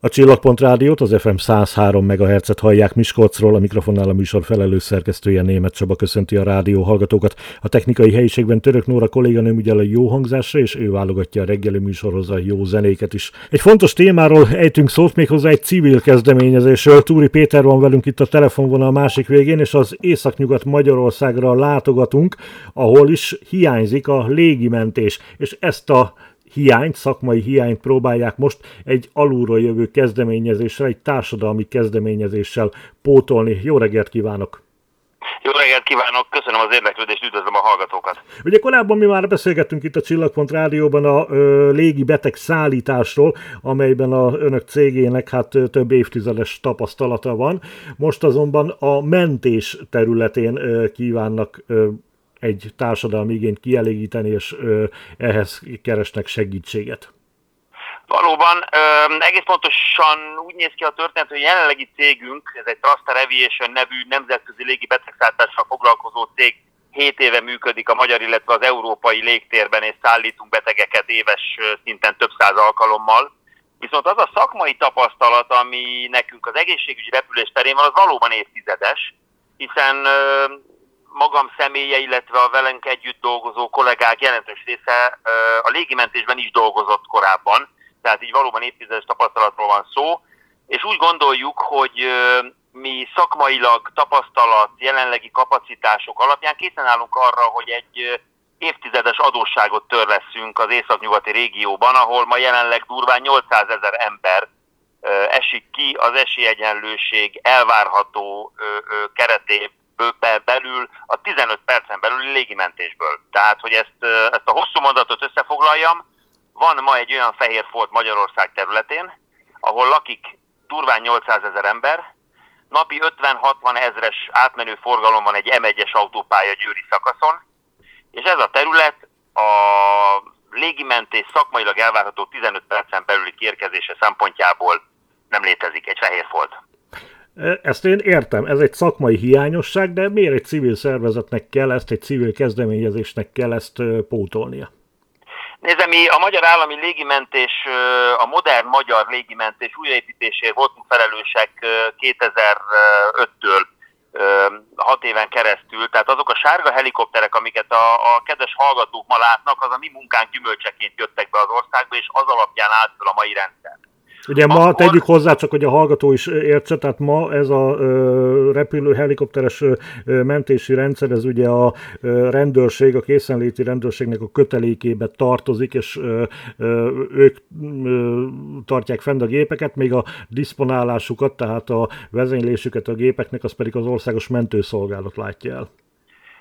A Csillagpont Rádiót, az FM 103 MHz-et hallják Miskolcról, a mikrofonnál a műsor felelős szerkesztője Német Csaba köszönti a rádió hallgatókat. A technikai helyiségben Török Nóra kolléganőm ügyel a jó hangzásra, és ő válogatja a reggeli műsorhoz a jó zenéket is. Egy fontos témáról ejtünk szót méghozzá egy civil kezdeményezésről. Túri Péter van velünk itt a telefonvonal másik végén, és az Északnyugat Magyarországra látogatunk, ahol is hiányzik a légimentés, és ezt a hiányt, szakmai hiányt próbálják most egy alulról jövő kezdeményezéssel, egy társadalmi kezdeményezéssel pótolni. Jó reggelt kívánok! Jó reggelt kívánok, köszönöm az érdeklődést, üdvözlöm a hallgatókat. Ugye korábban mi már beszélgettünk itt a Csillagpont Rádióban a ö, légi beteg szállításról, amelyben a önök cégének hát több évtizedes tapasztalata van. Most azonban a mentés területén ö, kívánnak ö, egy társadalmi igényt kielégíteni, és ehhez keresnek segítséget. Valóban, egész pontosan úgy néz ki a történet, hogy jelenlegi cégünk, ez egy Trustar Aviation nevű nemzetközi légi betegszállítással foglalkozó cég, 7 éve működik a magyar, illetve az európai légtérben, és szállítunk betegeket éves szinten több száz alkalommal. Viszont az a szakmai tapasztalat, ami nekünk az egészségügyi repülés terén van, az valóban évtizedes, hiszen magam személye, illetve a velünk együtt dolgozó kollégák jelentős része a légimentésben is dolgozott korábban, tehát így valóban évtizedes tapasztalatról van szó, és úgy gondoljuk, hogy mi szakmailag tapasztalat, jelenlegi kapacitások alapján készen állunk arra, hogy egy évtizedes adósságot törleszünk az északnyugati régióban, ahol ma jelenleg durván 800 ezer ember esik ki az esélyegyenlőség elvárható keretében belül a 15 percen belüli légimentésből. Tehát, hogy ezt, ezt a hosszú mondatot összefoglaljam, van ma egy olyan fehér folt Magyarország területén, ahol lakik durván 800 ezer ember, napi 50-60 ezres átmenő forgalom van egy M1-es autópálya győri szakaszon, és ez a terület a légimentés szakmailag elvárható 15 percen belüli kérkezése szempontjából nem létezik, egy fehér folt. Ezt én értem, ez egy szakmai hiányosság, de miért egy civil szervezetnek kell ezt, egy civil kezdeményezésnek kell ezt pótolnia? Nézem, mi a Magyar Állami Légimentés, a modern magyar légimentés újraépítésért voltunk felelősek 2005-től hat éven keresztül, tehát azok a sárga helikopterek, amiket a, a kedves hallgatók ma látnak, az a mi munkánk gyümölcseként jöttek be az országba, és az alapján állt fel a mai rendszer. Ugye ma akkor... tegyük hozzá, csak hogy a hallgató is értse, tehát ma ez a repülő helikopteres mentési rendszer, ez ugye a rendőrség, a készenléti rendőrségnek a kötelékébe tartozik, és ők tartják fenn a gépeket, még a diszponálásukat, tehát a vezénylésüket a gépeknek, az pedig az országos mentőszolgálat látja el.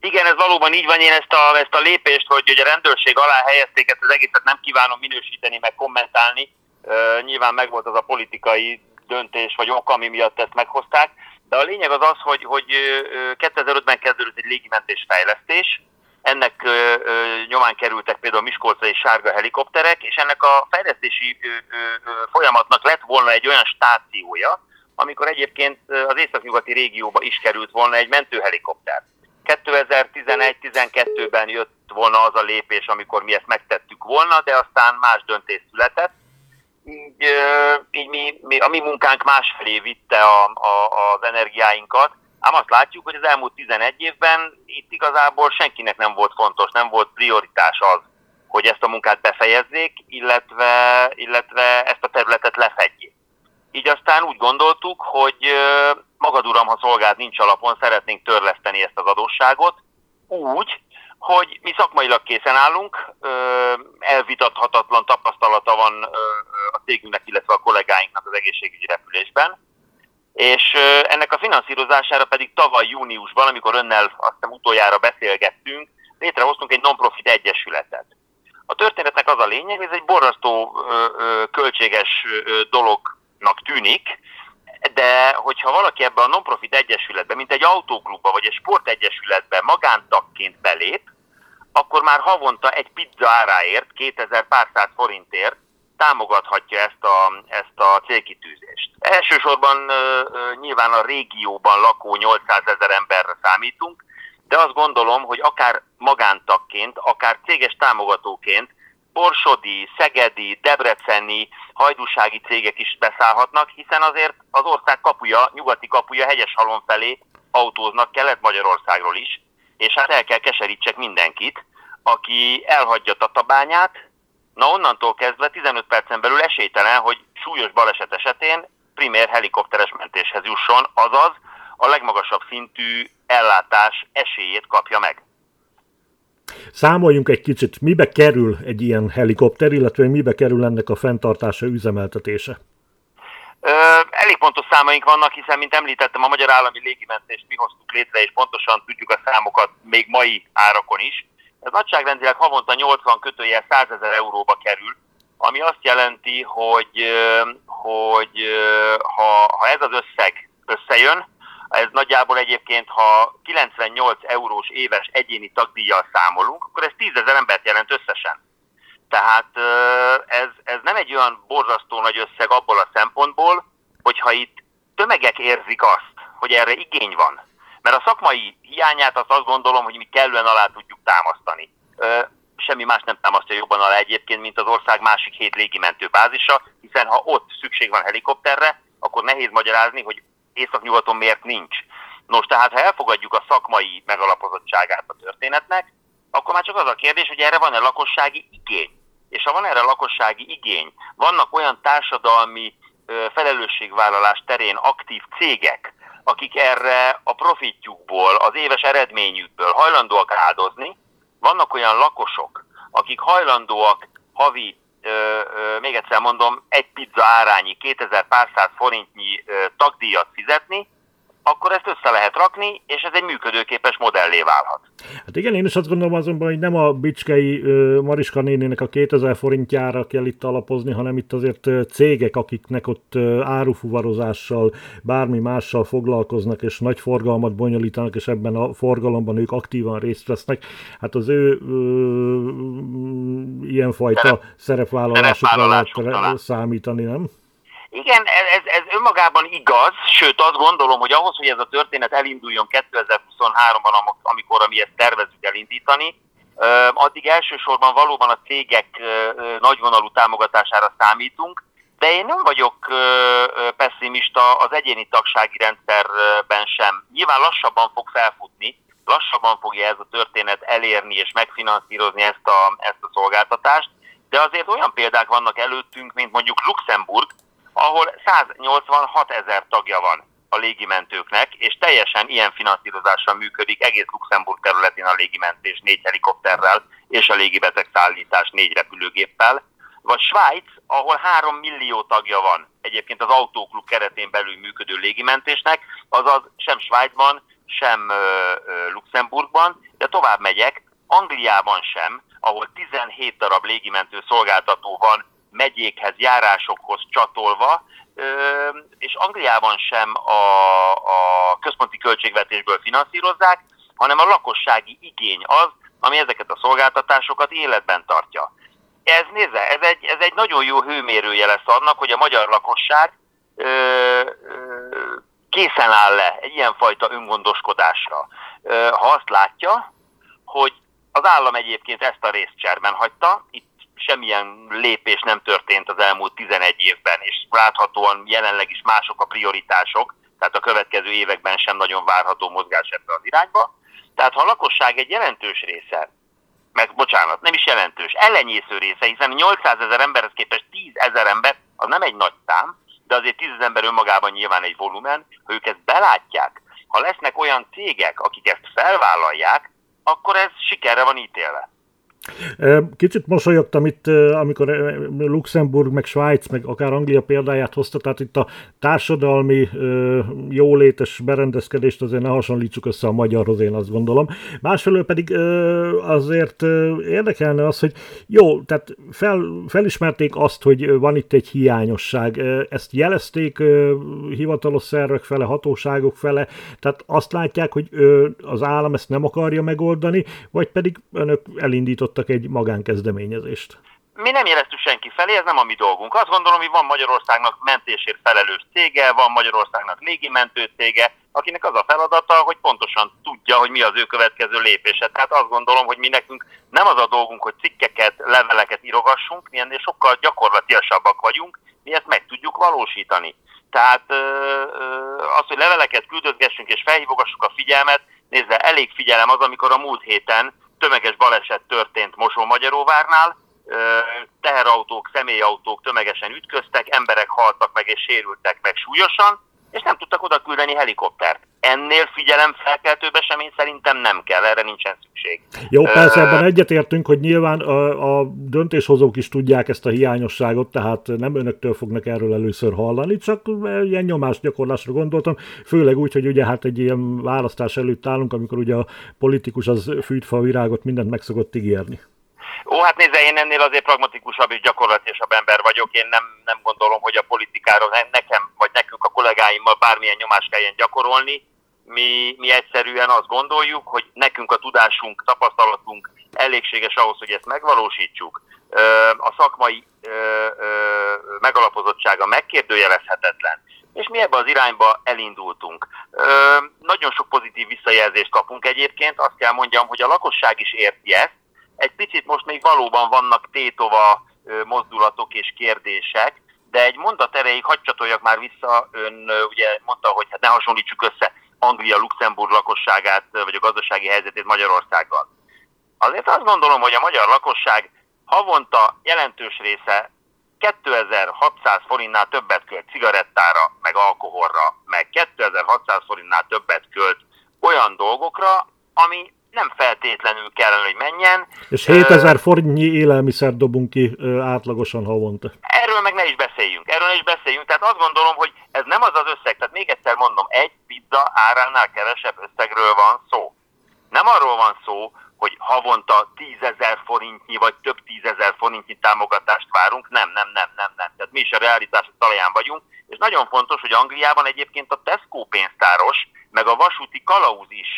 Igen, ez valóban így van. Én ezt a, ezt a lépést, hogy, hogy a rendőrség alá helyezték, ezt az egészet nem kívánom minősíteni, meg kommentálni Nyilván megvolt az a politikai döntés vagy ok, ami miatt ezt meghozták, de a lényeg az az, hogy, hogy 2005-ben kezdődött egy légimentés fejlesztés, ennek nyomán kerültek például Miskolcai sárga helikopterek, és ennek a fejlesztési folyamatnak lett volna egy olyan stációja, amikor egyébként az északnyugati régióba is került volna egy mentőhelikopter. 2011-12-ben jött volna az a lépés, amikor mi ezt megtettük volna, de aztán más döntés született, így, így mi, mi, a mi munkánk másfelé vitte a, a, az energiáinkat, ám azt látjuk, hogy az elmúlt 11 évben itt igazából senkinek nem volt fontos, nem volt prioritás az, hogy ezt a munkát befejezzék, illetve, illetve ezt a területet lefedjék. Így aztán úgy gondoltuk, hogy magad uram, ha szolgált nincs alapon, szeretnénk törleszteni ezt az adósságot, úgy, hogy mi szakmailag készen állunk, elvitathatatlan cégünknek, illetve a kollégáinknak az egészségügyi repülésben, és ennek a finanszírozására pedig tavaly júniusban, amikor önnel azt hiszem utoljára beszélgettünk, létrehoztunk egy non-profit egyesületet. A történetnek az a lényeg, hogy ez egy borzasztó költséges dolognak tűnik, de hogyha valaki ebbe a non-profit egyesületbe, mint egy autóklubba vagy egy sportegyesületbe magántagként belép, akkor már havonta egy pizza áráért, 2000 pár száz forintért támogathatja ezt a, ezt a célkitűzést. Elsősorban nyilván a régióban lakó 800 ezer emberre számítunk, de azt gondolom, hogy akár magántagként, akár céges támogatóként borsodi, szegedi, debreceni, hajdúsági cégek is beszállhatnak, hiszen azért az ország kapuja, nyugati kapuja halon felé autóznak Kelet-Magyarországról is, és hát el kell keserítsek mindenkit, aki elhagyja Tatabányát, na onnantól kezdve 15 percen belül esélytelen, hogy súlyos baleset esetén primér helikopteres mentéshez jusson, azaz a legmagasabb szintű ellátás esélyét kapja meg. Számoljunk egy kicsit, mibe kerül egy ilyen helikopter, illetve mibe kerül ennek a fenntartása, üzemeltetése? Ö, elég pontos számaink vannak, hiszen, mint említettem, a Magyar Állami Légimentést mi hoztuk létre, és pontosan tudjuk a számokat még mai árakon is. Ez nagyságrendileg havonta 80 kötője 100 ezer euróba kerül, ami azt jelenti, hogy, hogy ha, ha ez az összeg összejön, ez nagyjából egyébként, ha 98 eurós éves egyéni tagdíjjal számolunk, akkor ez 10 ezer embert jelent összesen. Tehát ez, ez nem egy olyan borzasztó nagy összeg abból a szempontból, hogyha itt tömegek érzik azt, hogy erre igény van. Mert a szakmai hiányát azt, azt gondolom, hogy mi kellően alá tudjuk támasztani. Semmi más nem támasztja jobban alá egyébként, mint az ország másik hét légimentő bázisa, hiszen ha ott szükség van helikopterre, akkor nehéz magyarázni, hogy északnyugaton miért nincs. Nos, tehát ha elfogadjuk a szakmai megalapozottságát a történetnek, akkor már csak az a kérdés, hogy erre van-e lakossági igény. És ha van erre lakossági igény, vannak olyan társadalmi felelősségvállalás terén aktív cégek, akik erre a profitjukból, az éves eredményükből hajlandóak áldozni, vannak olyan lakosok, akik hajlandóak havi ö, ö, még egyszer mondom, egy pizza árányi, 2000 pár száz forintnyi ö, tagdíjat fizetni, akkor ezt össze lehet rakni, és ez egy működőképes modellé válhat. Hát igen, én is azt gondolom azonban, hogy nem a Bicskei Mariska nénének a 2000 forintjára kell itt alapozni, hanem itt azért cégek, akiknek ott árufuvarozással, bármi mással foglalkoznak, és nagy forgalmat bonyolítanak, és ebben a forgalomban ők aktívan részt vesznek. Hát az ő uh, ilyenfajta Szerep, szerepvállalásukra lehet számítani, nem? Igen, ez, ez önmagában igaz, sőt azt gondolom, hogy ahhoz, hogy ez a történet elinduljon 2023-ban, amikor mi ezt tervezünk elindítani, addig elsősorban valóban a cégek nagyvonalú támogatására számítunk, de én nem vagyok pessimista az egyéni tagsági rendszerben sem. Nyilván lassabban fog felfutni, lassabban fogja ez a történet elérni és megfinanszírozni ezt a, ezt a szolgáltatást, de azért olyan példák vannak előttünk, mint mondjuk Luxemburg, ahol 186 ezer tagja van a légimentőknek, és teljesen ilyen finanszírozással működik egész Luxemburg területén a légimentés négy helikopterrel és a légibeteg szállítás négy repülőgéppel, vagy Svájc, ahol 3 millió tagja van egyébként az autóklub keretén belül működő légimentésnek, azaz sem Svájcban, sem Luxemburgban, de tovább megyek, Angliában sem, ahol 17 darab légimentő szolgáltató van megyékhez, járásokhoz csatolva, és Angliában sem a, a központi költségvetésből finanszírozzák, hanem a lakossági igény az, ami ezeket a szolgáltatásokat életben tartja. Ez nézze, ez egy, ez egy nagyon jó hőmérője lesz annak, hogy a magyar lakosság ö, ö, készen áll le egy ilyenfajta öngondoskodásra. Ö, ha azt látja, hogy az állam egyébként ezt a részt cserben hagyta, itt semmilyen lépés nem történt az elmúlt 11 évben, és láthatóan jelenleg is mások a prioritások, tehát a következő években sem nagyon várható mozgás ebbe az irányba. Tehát ha a lakosság egy jelentős része, meg bocsánat, nem is jelentős, ellenyésző része, hiszen 800 ezer emberhez képest 10 ezer ember, az nem egy nagy szám, de azért 10 ezer ember önmagában nyilván egy volumen, ha ők ezt belátják, ha lesznek olyan cégek, akik ezt felvállalják, akkor ez sikerre van ítélve. Kicsit mosolyogtam itt, amikor Luxemburg, meg Svájc, meg akár Anglia példáját hozta, tehát itt a társadalmi jólétes berendezkedést azért ne hasonlítsuk össze a magyarhoz, én azt gondolom. Másfelől pedig azért érdekelne az, hogy jó, tehát fel, felismerték azt, hogy van itt egy hiányosság. Ezt jelezték hivatalos szervek fele, hatóságok fele, tehát azt látják, hogy az állam ezt nem akarja megoldani, vagy pedig önök elindítottak egy magánkezdeményezést? mi nem jeleztük senki felé, ez nem a mi dolgunk. Azt gondolom, hogy van Magyarországnak mentésért felelős cége, van Magyarországnak légimentő cége, akinek az a feladata, hogy pontosan tudja, hogy mi az ő következő lépése. Tehát azt gondolom, hogy mi nekünk nem az a dolgunk, hogy cikkeket, leveleket írogassunk, mi ennél sokkal gyakorlatiasabbak vagyunk, mi ezt meg tudjuk valósítani. Tehát az, hogy leveleket küldözgessünk és felhívogassuk a figyelmet, nézve elég figyelem az, amikor a múlt héten tömeges baleset történt Mosó-Magyaróvárnál, teherautók, személyautók tömegesen ütköztek, emberek haltak meg és sérültek meg súlyosan, és nem tudtak oda küldeni helikoptert. Ennél figyelem felkeltőbb esemény szerintem nem kell, erre nincsen szükség. Jó, persze ebben egyetértünk, hogy nyilván a, a döntéshozók is tudják ezt a hiányosságot, tehát nem önöktől fognak erről először hallani, csak ilyen nyomásgyakorlásra gondoltam, főleg úgy, hogy ugye hát egy ilyen választás előtt állunk, amikor ugye a politikus az fűtfa virágot mindent meg szokott ígérni. Ó, hát nézze, én ennél azért pragmatikusabb és gyakorlatilasabb ember vagyok. Én nem, nem gondolom, hogy a politikára nekem vagy nekünk a kollégáimmal bármilyen nyomást kelljen gyakorolni. Mi, mi egyszerűen azt gondoljuk, hogy nekünk a tudásunk, tapasztalatunk elégséges ahhoz, hogy ezt megvalósítsuk. A szakmai megalapozottsága megkérdőjelezhetetlen és mi ebbe az irányba elindultunk. Ö, nagyon sok pozitív visszajelzést kapunk egyébként, azt kell mondjam, hogy a lakosság is érti ezt, egy picit most még valóban vannak tétova mozdulatok és kérdések, de egy mondat erejéig hagy csatoljak már vissza, ön ugye mondta, hogy hát ne hasonlítsuk össze Anglia-Luxemburg lakosságát, vagy a gazdasági helyzetét Magyarországgal. Azért azt gondolom, hogy a magyar lakosság havonta jelentős része 2600 forintnál többet költ cigarettára, meg alkoholra, meg 2600 forintnál többet költ olyan dolgokra, ami nem feltétlenül kellene, hogy menjen. És 7000 forintnyi élelmiszer dobunk ki átlagosan havonta. Erről meg ne is beszéljünk, erről ne is beszéljünk. Tehát azt gondolom, hogy ez nem az az összeg, tehát még egyszer mondom, egy pizza áránál kevesebb összegről van szó. Nem arról van szó, hogy havonta tízezer forintnyi vagy több tízezer forintnyi támogatást várunk. Nem, nem, nem, nem, nem. Tehát mi is a realitás talaján vagyunk, és nagyon fontos, hogy Angliában egyébként a Tesco pénztáros, meg a vasúti kalauz is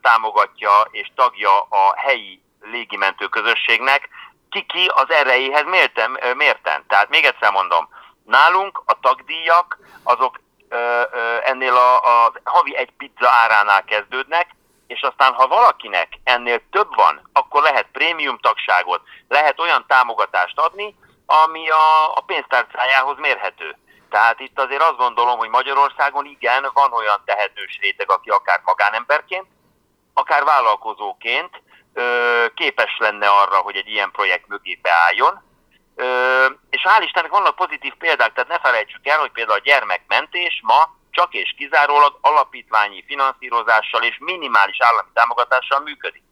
támogatja és tagja a helyi légimentő közösségnek, ki-ki az erejéhez mérten, mérten. Tehát még egyszer mondom, nálunk a tagdíjak azok ennél a, a havi egy pizza áránál kezdődnek, és aztán ha valakinek ennél több van, akkor lehet prémium tagságot, lehet olyan támogatást adni, ami a, a pénztárcájához mérhető. Tehát itt azért azt gondolom, hogy Magyarországon igen, van olyan tehetős réteg, aki akár magánemberként, akár vállalkozóként képes lenne arra, hogy egy ilyen projekt mögé beálljon. És hál' Istennek vannak pozitív példák, tehát ne felejtsük el, hogy például a gyermekmentés ma csak és kizárólag alapítványi finanszírozással és minimális állami támogatással működik.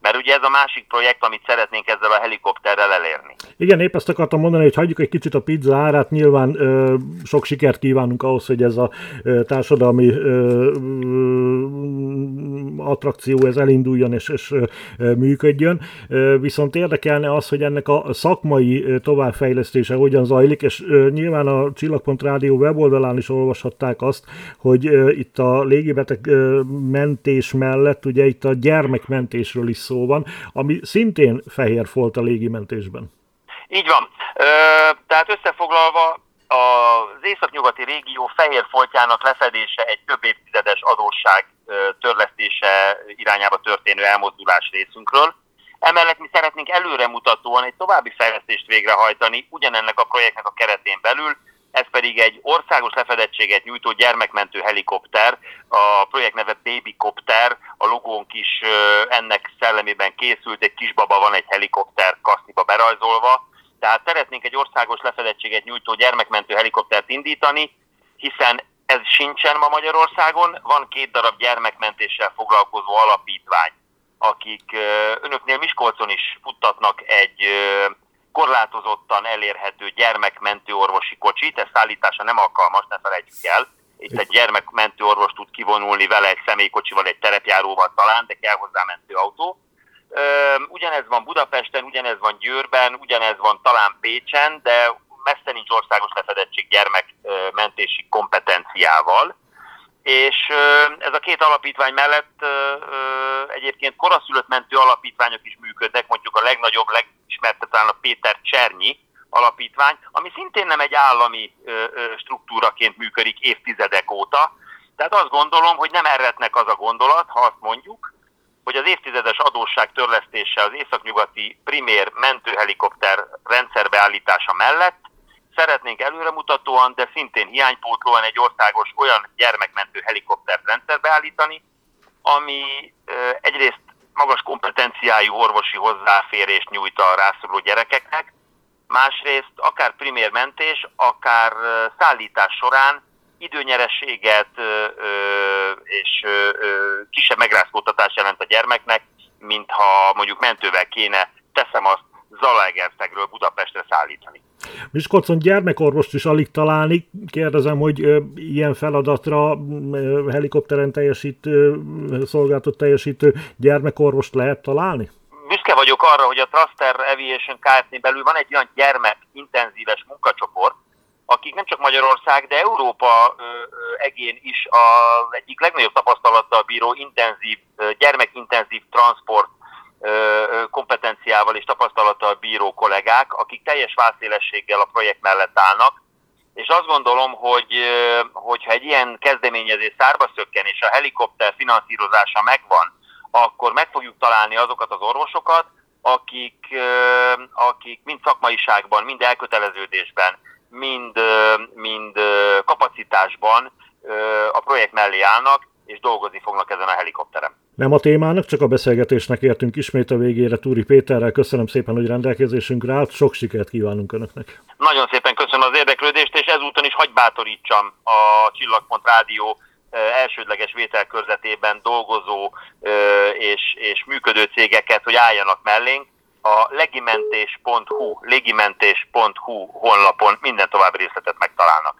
Mert ugye ez a másik projekt, amit szeretnénk ezzel a helikopterrel elérni. Igen, épp ezt akartam mondani, hogy hagyjuk egy kicsit a pizza árát. Nyilván ö, sok sikert kívánunk ahhoz, hogy ez a ö, társadalmi ö, attrakció ez elinduljon és, és működjön. Viszont érdekelne az, hogy ennek a szakmai továbbfejlesztése hogyan zajlik, és nyilván a Csillagpont Rádió weboldalán is olvashatták azt, hogy itt a légibeteg mentés mellett, ugye itt a gyermekmentésről is szó van, ami szintén fehér folt a légimentésben. Így van. Tehát összefoglalva az északnyugati régió fehér foltjának lefedése egy több évtizedes adósság törlesztése irányába történő elmozdulás részünkről. Emellett mi szeretnénk előremutatóan egy további fejlesztést végrehajtani ugyanennek a projektnek a keretén belül, ez pedig egy országos lefedettséget nyújtó gyermekmentő helikopter, a projekt neve Babycopter, a logónk is ennek szellemében készült, egy kisbaba van egy helikopter kaszniba berajzolva, tehát szeretnénk egy országos lefedettséget nyújtó gyermekmentő helikoptert indítani, hiszen ez sincsen ma Magyarországon, van két darab gyermekmentéssel foglalkozó alapítvány, akik önöknél Miskolcon is futtatnak egy korlátozottan elérhető gyermekmentő orvosi kocsit, ez szállítása nem alkalmas, ne felejtjük el. Itt egy gyermekmentő orvos tud kivonulni vele egy személykocsival, egy terepjáróval talán, de kell hozzá mentőautó. Ugyanez van Budapesten, ugyanez van Győrben, ugyanez van talán Pécsen, de messze nincs országos lefedettség gyermekmentési kompetenciával. És ez a két alapítvány mellett egyébként koraszülött mentő alapítványok is működnek, mondjuk a legnagyobb, leg, ismerte talán a Péter Csernyi alapítvány, ami szintén nem egy állami struktúraként működik évtizedek óta. Tehát azt gondolom, hogy nem erretnek az a gondolat, ha azt mondjuk, hogy az évtizedes adósság törlesztése az északnyugati primér mentőhelikopter rendszerbeállítása mellett szeretnénk előremutatóan, de szintén hiánypótlóan egy országos olyan gyermekmentő helikoptert rendszerbe állítani, ami egyrészt magas kompetenciájú orvosi hozzáférést nyújt a rászoruló gyerekeknek, másrészt akár primér mentés, akár szállítás során időnyerességet és kisebb megrázkódtatás jelent a gyermeknek, mint ha mondjuk mentővel kéne, teszem azt, Zalaegerszegről Budapestre szállítani. Miskolcon gyermekorvost is alig találni. Kérdezem, hogy ilyen feladatra helikopteren teljesítő, szolgáltat teljesítő gyermekorvost lehet találni? Büszke vagyok arra, hogy a Truster Aviation Kft. belül van egy olyan gyermekintenzíves munkacsoport, akik nem csak Magyarország, de Európa egén is az egyik legnagyobb tapasztalattal bíró intenzív, gyermekintenzív transport kompetenciával és tapasztalattal bíró kollégák, akik teljes válszélességgel a projekt mellett állnak, és azt gondolom, hogy hogyha egy ilyen kezdeményezés szárba szökken, és a helikopter finanszírozása megvan, akkor meg fogjuk találni azokat az orvosokat, akik, akik mind szakmaiságban, mind elköteleződésben, mind, mind kapacitásban a projekt mellé állnak, és dolgozni fognak ezen a helikopterem. Nem a témának, csak a beszélgetésnek értünk ismét a végére. Túri Péterrel köszönöm szépen, hogy rendelkezésünkre állt. Sok sikert kívánunk Önöknek. Nagyon szépen köszönöm az érdeklődést, és ezúton is hagy bátorítsam a Csillagpont Rádió elsődleges vételkörzetében dolgozó és, és működő cégeket, hogy álljanak mellénk. A legimentés.hu, legimentés.hu honlapon minden további részletet megtalálnak.